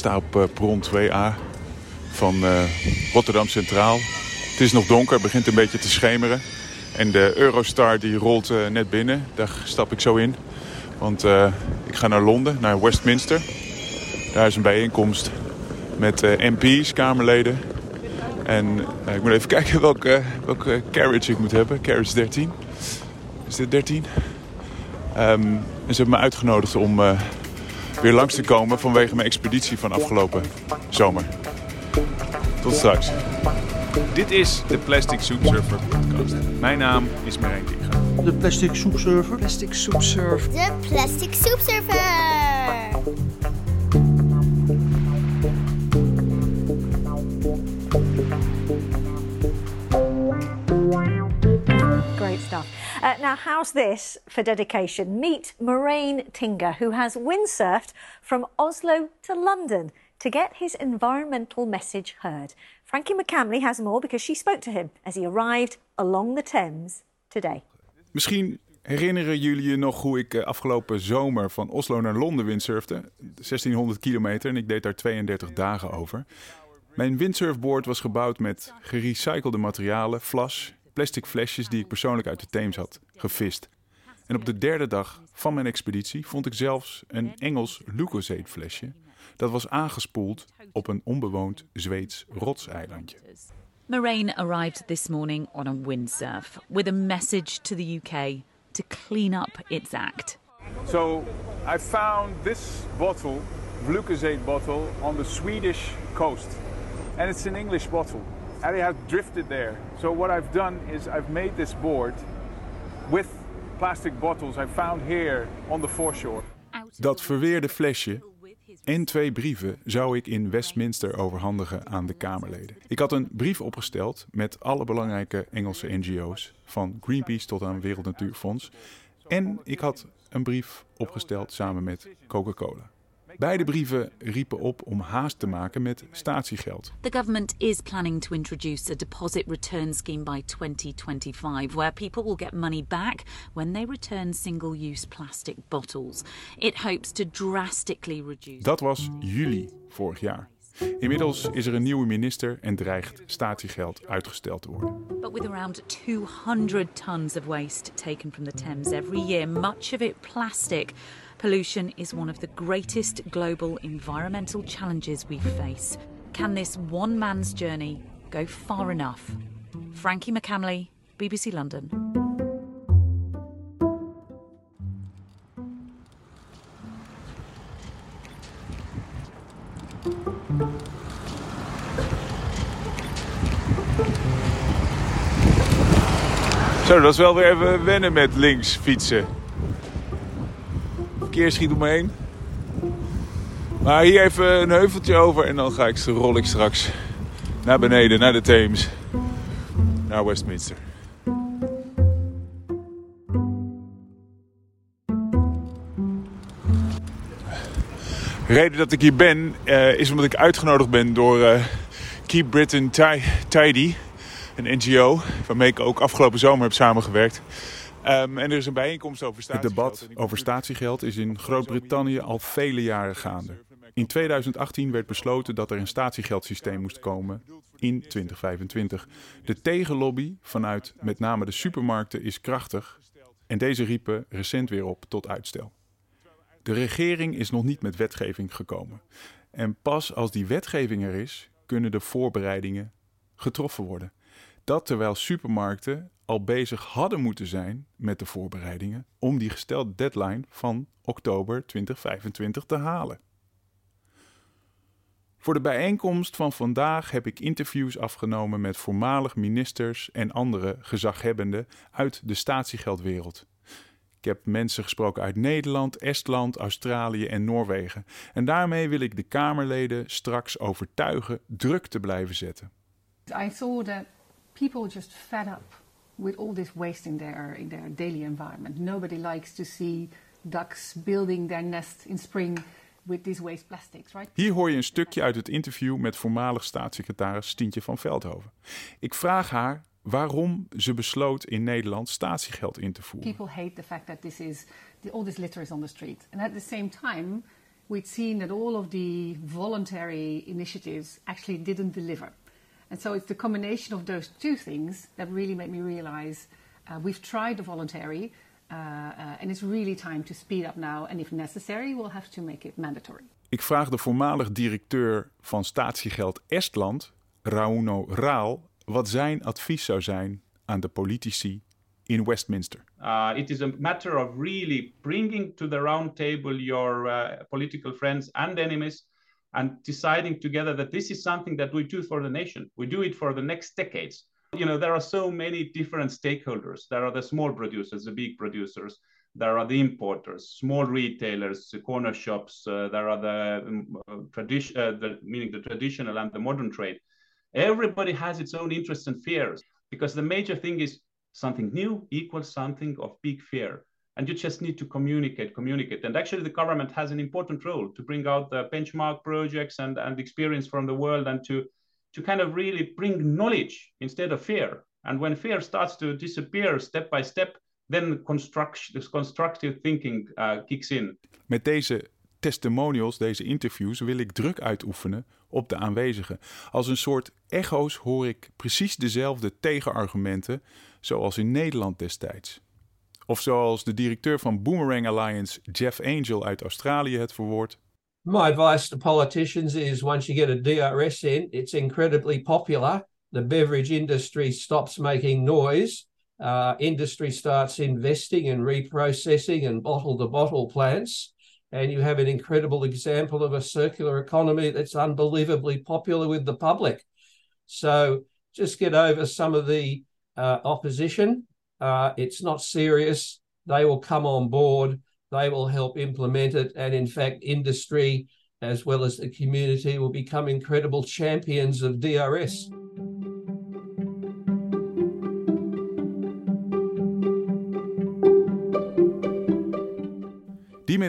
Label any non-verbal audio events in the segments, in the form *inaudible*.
sta op uh, perron 2A van uh, Rotterdam Centraal. Het is nog donker, begint een beetje te schemeren. En de Eurostar die rolt uh, net binnen. Daar stap ik zo in. Want ik ga naar Londen, naar Westminster. Daar is een bijeenkomst met MP's, Kamerleden. En ik moet even *laughs* kijken welke, welke carriage ik moet hebben. Carriage 13. Is dit 13? Um, en ze hebben me uitgenodigd om weer langs te komen vanwege mijn expeditie van afgelopen zomer. Tot straks. Dit is de Plastic Soup Surfer podcast. Mijn naam is Marijn Tinga. De Plastic Soup Surfer. Plastic Soup Surfer. De Plastic Soup Surfer. Now, how's this for dedication? Meet Moraine Tinga, who has windsurfed from Oslo to London to get his environmental message heard. Frankie McCamley has more because she spoke to him as he arrived along the Thames today. Misschien herinneren jullie je nog hoe ik eh, afgelopen zomer van Oslo naar Londen windsurfde? 1600 kilometer en ik deed daar 32 dagen over. Mijn windsurfboard was gebouwd met gerecyclede materialen, vlas, plastic flesjes die ik persoonlijk uit de Theems had gevist. En op de derde dag van mijn expeditie vond ik zelfs een Engels Lucozade flesje. Dat was aangespoeld op een onbewoond Zweeds rotseilandje. Moraine arrived this morning on a windsurf with a message to the UK to clean up its act. So I found this bottle, Lucozade bottle, on the Swedish coast. And it's an English bottle. And it had drifted there. So what I've done is I've made this board with plastic bottles I found here on the foreshore. Dat verweerde flesje en twee brieven zou ik in Westminster overhandigen aan de Kamerleden. Ik had een brief opgesteld met alle belangrijke Engelse NGO's, van Greenpeace tot aan Wereld Natuurfonds. En ik had een brief opgesteld samen met Coca-Cola. Beide brieven riepen op om haast te maken met statiegeld. The government is planning to introduce a deposit return scheme by 2025 where people will get money back when they return single-use plastic bottles. It hopes to drastically reduce Dat was juli vorig jaar. Inmiddels is er een nieuwe minister en dreigt statiegeld uitgesteld te worden. But with around 200 tons of waste taken from the Thames every year, much of it plastic, Pollution is one of the greatest global environmental challenges we face. Can this one man's journey go far enough? Frankie McCamley, BBC London. Zo, dat is wel weer even wennen met links fietsen. Verkeer schiet om me heen. Maar hier even een heuveltje over en dan ga ik, rol ik straks naar beneden, naar de Theems. Naar Westminster. De reden dat ik hier ben uh, is omdat ik uitgenodigd ben door uh, Keep Britain Tidy, een NGO waarmee ik ook afgelopen zomer heb samengewerkt. Um, en er is een bijeenkomst over statiegeld. Het debat over statiegeld is in Groot-Brittannië al vele jaren gaande. In 2018 werd besloten dat er een statiegeldsysteem moest komen in 2025. De tegenlobby vanuit met name de supermarkten is krachtig en deze riepen recent weer op tot uitstel. De regering is nog niet met wetgeving gekomen. En pas als die wetgeving er is, kunnen de voorbereidingen getroffen worden. Dat terwijl supermarkten al bezig hadden moeten zijn met de voorbereidingen om die gestelde deadline van oktober 2025 te halen. Voor de bijeenkomst van vandaag heb ik interviews afgenomen met voormalig ministers en andere gezaghebbenden uit de statiegeldwereld. Ik heb mensen gesproken uit Nederland, Estland, Australië en Noorwegen. En daarmee wil ik de Kamerleden straks overtuigen druk te blijven zetten. I thought that people just fed up with all this waste in their in their daily environment. Nobody likes to see ducks building their nest in spring with these waste plastics, right? Hier hoor je een stukje uit het interview met voormalig staatssecretaris Stientje van Veldhoven. Ik vraag haar waarom ze besloot in Nederland statiegeld in te voeren. People hate the fact that this is the, all this litter is on the street, and at the same time we'd seen that all of the voluntary initiatives actually didn't deliver. And so it's the combination of those two things that really made me realize uh, we've tried the voluntary, uh, uh, and it's really time to speed up now. And if necessary, we'll have to make it mandatory. Ik vraag de voormalig directeur van statiegeld Estland, Rauno Raal, wat zijn advies zou zijn aan de politici in Westminster. Uh, it is a matter of really bringing to the round table your uh, political friends and enemies and deciding together that this is something that we do for the nation. We do it for the next decades. You know, there are so many different stakeholders. There are the small producers, the big producers. There are the importers, small retailers, corner shops. Uh, there are the um, uh, tradition, uh, the, meaning the traditional and the modern trade. Everybody has its own interests and fears because the major thing is something new equals something of big fear. And you just need to communicate, communicate. And actually, the government has an important role to bring out the benchmark projects and, and experience from the world and to, to kind of really bring knowledge instead of fear. And when fear starts to disappear step by step, then construct, constructive thinking uh, kicks in. Met deze testimonials, deze interviews, wil ik druk uitoefenen op de aanwezigen. Als een soort echo's hoor ik precies dezelfde tegenargumenten zoals in Nederland destijds. Of zoals de directeur van Boomerang Alliance, Jeff Angel uit Australië, het verwoordt. My advice to politicians is once you get a DRS in, it's incredibly popular. The beverage industry stops making noise. Uh, industry starts investing in reprocessing and bottle to bottle plants. And you have an incredible example of a circular economy that's unbelievably popular with the public. So just get over some of the uh, opposition. Uh, it's not serious. They will come on board. They will help implement it. And in fact, industry as well as the community will become incredible champions of DRS.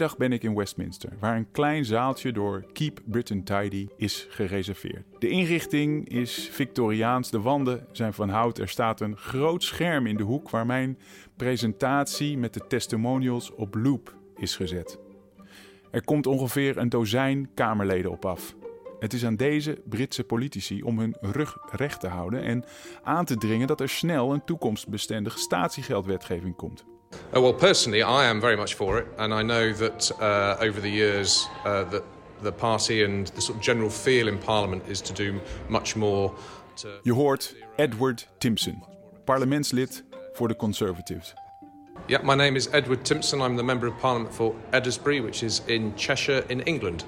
Middag ben ik in Westminster, waar een klein zaaltje door Keep Britain Tidy is gereserveerd. De inrichting is Victoriaans, de wanden zijn van hout. Er staat een groot scherm in de hoek waar mijn presentatie met de testimonials op loop is gezet. Er komt ongeveer een dozijn Kamerleden op af. Het is aan deze Britse politici om hun rug recht te houden en aan te dringen dat er snel een toekomstbestendige statiegeldwetgeving komt. Uh, well, personally, I am very much for it, and I know that uh, over the years uh, that the party and the sort of general feel in Parliament is to do much more. To... Je hoort Edward Timpson, parlementslid voor de Conservatives. Yeah, my name is Edward Timpson. I'm the Member of Parliament for Edinburgh, which is in Cheshire in England.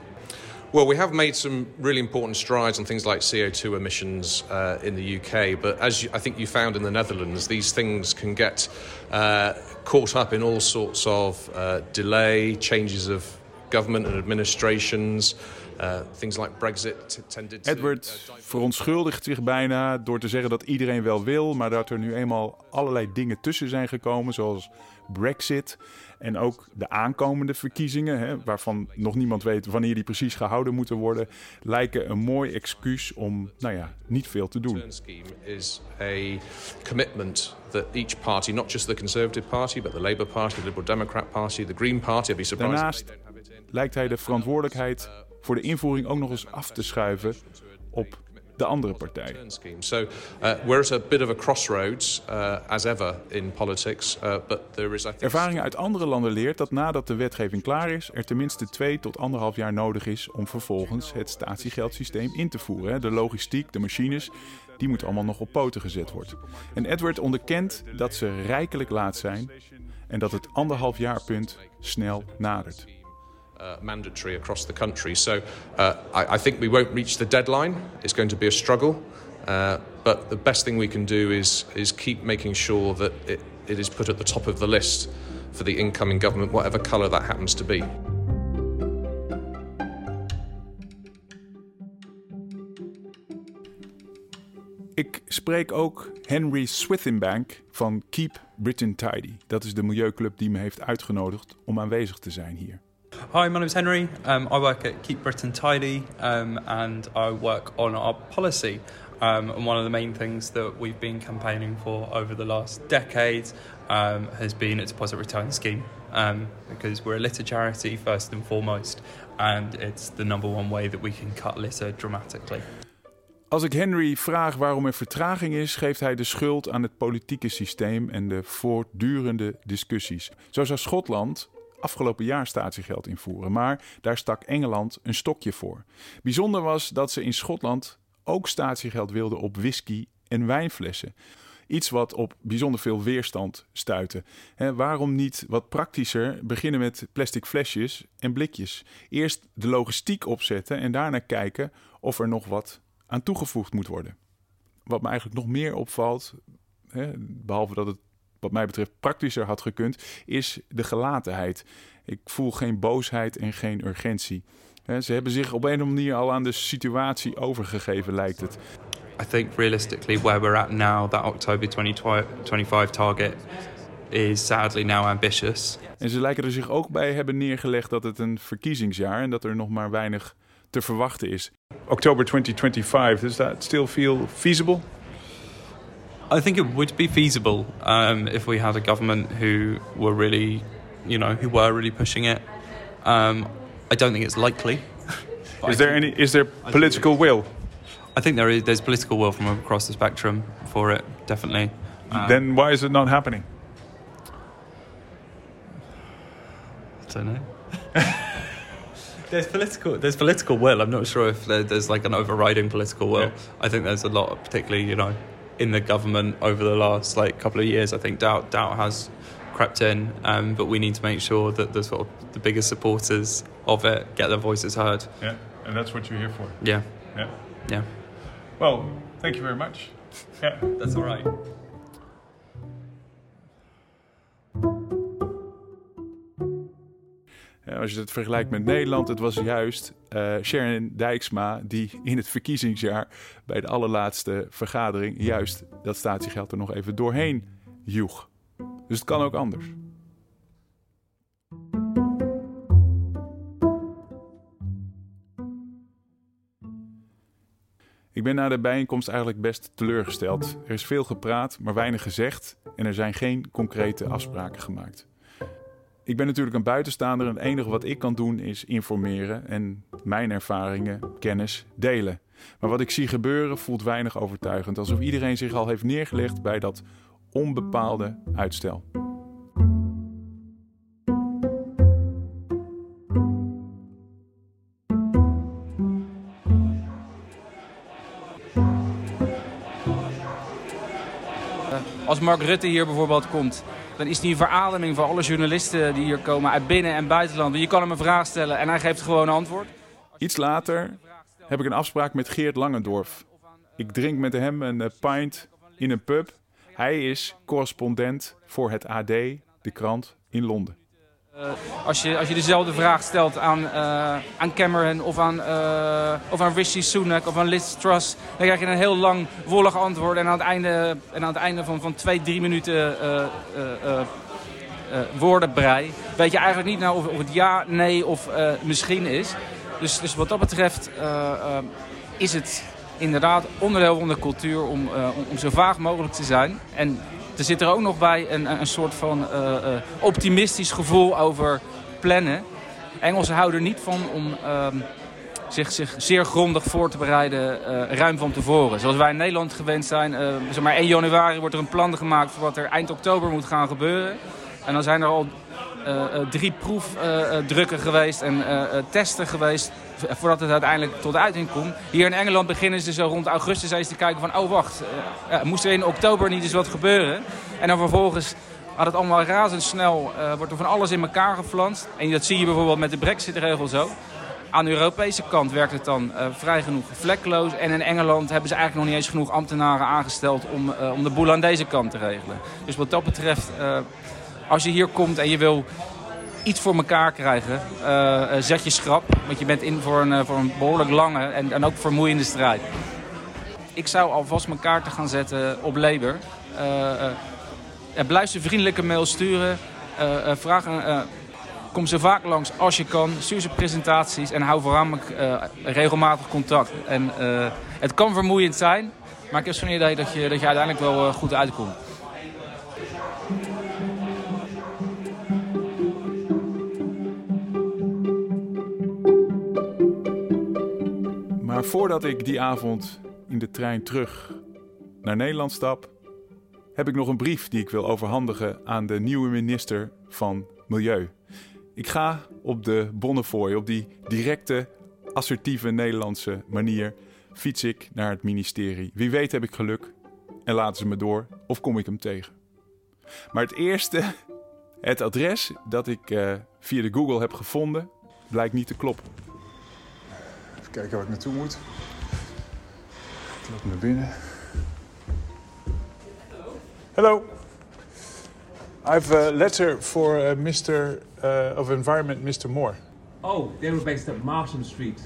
Well, we have made some really important strides on things like CO2 emissions uh, in the UK, but as you, I think you found in the Netherlands, these things can get uh, caught up in all sorts of uh, delay, changes of government and administrations. Uh, things like Brexit tended to, Edward uh, verontschuldigt zich bijna door te zeggen dat iedereen wel wil, maar dat er nu eenmaal allerlei dingen tussen zijn gekomen, zoals Brexit en ook de aankomende verkiezingen, hè, waarvan nog niemand weet wanneer die precies gehouden moeten worden, lijken een mooi excuus om, nou ja, niet veel te doen. is a commitment that each party, not just the Conservative Party, but the Labour Party, the Liberal Democrat Party, the Green Party, I'd Daarnaast lijkt hij de verantwoordelijkheid voor de invoering ook nog eens af te schuiven op de andere. So uh, uh. Uh, Ervaringen uit andere landen leert dat nadat de wetgeving klaar is, er tenminste twee tot anderhalf jaar nodig is om vervolgens het statiegeldsysteem in te voeren. De logistiek, de machines, die moeten allemaal nog op poten gezet worden. En Edward onderkent dat ze rijkelijk laat zijn en dat het anderhalf jaarpunt snel nadert. Uh, mandatory across the country. So uh, I, I think we won't reach the deadline. It's going to be a struggle. Uh, but the best thing we can do is, is keep making sure that it, it is put at the top of the list for the incoming government, whatever colour that happens to be. Ik spreek ook Henry Swithinbank van Keep Britain Tidy. Dat is de milieuclub die me heeft uitgenodigd om aanwezig te zijn hier. Hi, my name is Henry. Um, I work at Keep Britain Tidy um, and I work on our policy. Um, and one of the main things that we've been campaigning for over the last decade um, has been a deposit return scheme. um, because we're a litter charity first and foremost, and it's the number one way that we can cut litter dramatically. Als ik Henry vraag waarom er vertraging is, geeft hij de schuld aan het politieke systeem en de voortdurende discussies. Zo zou Schotland afgelopen jaar statiegeld invoeren, maar daar stak Engeland een stokje voor. Bijzonder was dat ze in Schotland ook statiegeld wilden op whisky en wijnflessen. Iets wat op bijzonder veel weerstand stuitte. waarom niet wat praktischer beginnen met plastic flesjes en blikjes? Eerst de logistiek opzetten en daarna kijken of er nog wat aan toegevoegd moet worden. Wat me eigenlijk nog meer opvalt, behalve dat het wat mij betreft praktischer had gekund, is de gelatenheid. Ik voel geen boosheid en geen urgentie. Ze hebben zich op een of andere manier al aan de situatie overgegeven, lijkt het. I think realistically, where we're at now, that October 2025 target is sadly now ambitious. En ze lijken er zich ook bij hebben neergelegd dat het een verkiezingsjaar en dat er nog maar weinig te verwachten is. October 2025, does that still feel feasible? I think it would be feasible um, if we had a government who were really, you know, who were really pushing it. Um, I don't think it's likely. *laughs* is there any? Is there political will? I think there is. There's political will from across the spectrum for it, definitely. Um, then why is it not happening? I don't know. *laughs* there's political. There's political will. I'm not sure if there, there's like an overriding political will. Yeah. I think there's a lot, particularly you know, in the government over the last like couple of years. I think doubt doubt has crept in, um, but we need to make sure that the sort of the biggest supporters of it get their voices heard. Yeah, and that's what you're here for. Yeah. Yeah. Yeah. Well, thank you very much. Yeah, that's all right. Als je het vergelijkt met Nederland, het was juist uh, Sharon Dijksma die in het verkiezingsjaar bij de allerlaatste vergadering juist dat statiegeld er nog even doorheen joeg. Dus het kan ook anders. Ik ben na de bijeenkomst eigenlijk best teleurgesteld. Er is veel gepraat, maar weinig gezegd en er zijn geen concrete afspraken gemaakt. Ik ben natuurlijk een buitenstaander en het enige wat ik kan doen is informeren en mijn ervaringen, kennis delen. Maar wat ik zie gebeuren voelt weinig overtuigend, alsof iedereen zich al heeft neergelegd bij dat onbepaalde uitstel. Als Mark Rutte hier bijvoorbeeld komt, dan is hij een verademing voor alle journalisten die hier komen uit binnen- en buitenland. Je kan hem een vraag stellen en hij geeft gewoon een antwoord. Iets later heb ik een afspraak met Geert Langendorf. Ik drink met hem een eh, pint in een pub. Hij is correspondent voor het AD, de krant in Londen. Uh, als, je, als je dezelfde vraag stelt aan, uh, aan Cameron of aan, uh, of aan Rishi Sunak of aan Liz Truss, dan krijg je een heel lang wollig antwoord. En aan het einde, en aan het einde van, van twee, drie minuten woordenbrei weet je eigenlijk niet nou of, of het ja, nee of misschien is. Dus, dus wat dat betreft is het inderdaad onderdeel van de cultuur om, om, om zo vaag mogelijk te zijn. En er zit er ook nog bij een, een soort van uh, optimistisch gevoel over plannen. Engelsen houden er niet van om uh, zich, zich zeer grondig voor te bereiden, uh, ruim van tevoren. Zoals wij in Nederland gewend zijn. zeg maar 1 januari wordt er een plan gemaakt voor wat er eind oktober moet gaan gebeuren. En dan zijn er al drie proefdrukken geweest en testen geweest voordat het uiteindelijk tot uiting komt. Hier in Engeland beginnen ze zo rond augustus eens te kijken van... oh wacht, uh, moest er in oktober niet eens wat gebeuren? En dan vervolgens gaat het allemaal razendsnel, wordt er van alles in elkaar geflanst. En dat zie je bijvoorbeeld met de brexit-regel zo. Aan de Europese kant werkt het dan vrij genoeg vlekkeloos. En in Engeland hebben ze eigenlijk nog niet eens genoeg ambtenaren aangesteld om, om de boel aan deze kant te regelen. Dus wat dat betreft, als je hier komt en je wil iets voor elkaar krijgen, uh, zet je schrap. Want je bent in voor een, uh, voor een behoorlijk lange en, ook vermoeiende strijd. Ik zou alvast mijn kaarten gaan zetten op Labour. Blijf ze vriendelijke mail sturen. vraag kom zo vaak langs als je kan. Stuur ze presentaties en hou voornamelijk regelmatig contact. En, het kan vermoeiend zijn, maar ik heb zo'n idee dat je, dat je uiteindelijk wel goed uitkomt. Maar voordat ik die avond in de trein terug naar Nederland stap, heb ik nog een brief die ik wil overhandigen aan de nieuwe minister van Milieu. Ik ga op de Bonnefoy, op die directe, assertieve Nederlandse manier, fiets ik naar het ministerie. Wie weet heb ik geluk en laten ze me door of kom ik hem tegen. Maar het eerste, het adres dat ik uh, via de Google heb gevonden, blijkt niet te kloppen. Kijken waar ik naartoe moet. Ik loop naar binnen. Hello. I have a letter for uh, Mr. Uh, of Environment, Mr. Moore. Oh, they were based at Marsham Street.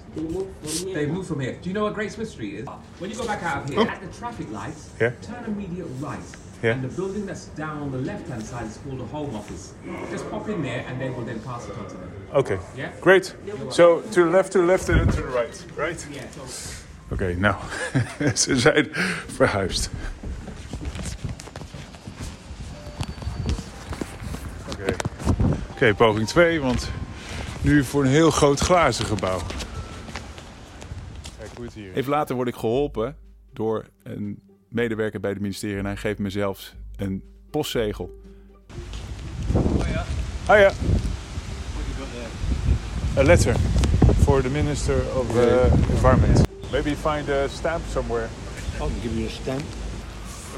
They moved from here. Do you know what Great Smith Street is? When you go back out of here, Oh. at the traffic lights, Yeah. turn immediate right. Yeah. And the building that's down on the left-hand side is called the Home Office. Just pop in there and they will then pass it on to them. Okay. Yeah? Great. So to the left, to the left and to the right, right? Yeah, so Oké, nou, ze zijn verhuisd. Oké, Oké, poging 2, want nu voor een heel groot glazen gebouw. Kijk hoe het hier is. Even later word ik geholpen door een medewerker bij het ministerie en hij geeft me zelfs een postzegel. Oh ja. Ah ja. A letter for the Minister of uh, Environment. Maybe find a stamp somewhere. I can give you a stamp.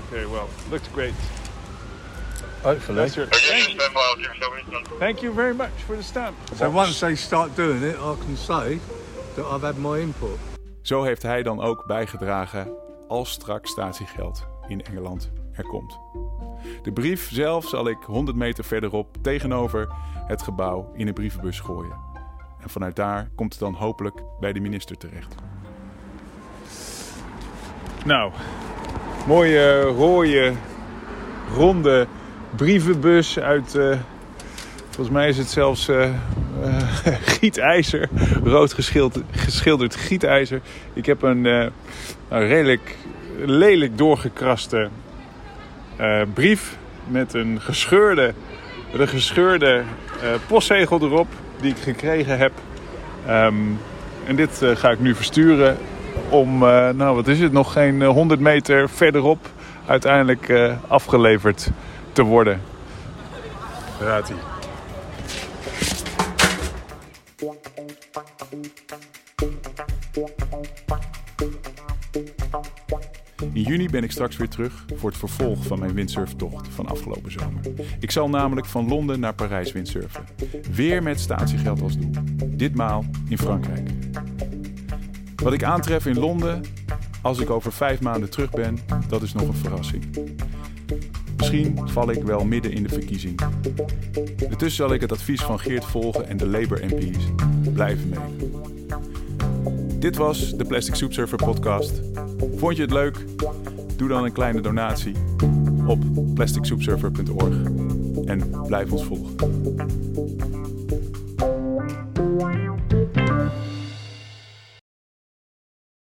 Okay, well, looks great. Hopefully. That's your, thank, thank you very much for the stamp. So once they start doing it, I can say that I've had my input. Zo heeft hij dan ook bijgedragen als straks statiegeld in Engeland er komt. De brief zelf zal ik 100 meter verderop tegenover het gebouw in een brievenbus gooien. En vanuit daar komt het dan hopelijk bij de minister terecht. Nou, mooie rode, ronde brievenbus uit. eh, volgens mij is het zelfs eh, eh, *laughs* gietijzer, rood geschilderd, geschilderd gietijzer. Ik heb een, eh, redelijk lelijk doorgekraste eh, brief met een gescheurde, een gescheurde postzegel erop die ik gekregen heb. Ehm, en dit ga ik nu versturen om, nou wat is het, nog geen eh, 100 meter verderop uiteindelijk afgeleverd te worden. Raadt hij. Juni ben ik straks weer terug voor het vervolg van mijn windsurftocht van afgelopen zomer. Ik zal namelijk van Londen naar Parijs windsurfen. Weer met statiegeld als doel. Ditmaal in Frankrijk. Wat ik aantref in Londen, als ik over vijf maanden terug ben, dat is nog een verrassing. Misschien val ik wel midden in de verkiezing. Intussen zal ik het advies van Geert volgen en de Labour MP's blijven mee. Dit was de Plastic Soup Surfer podcast. Vond je het leuk? Doe dan een kleine donatie op plasticsoupsurfer.org en blijf ons volgen.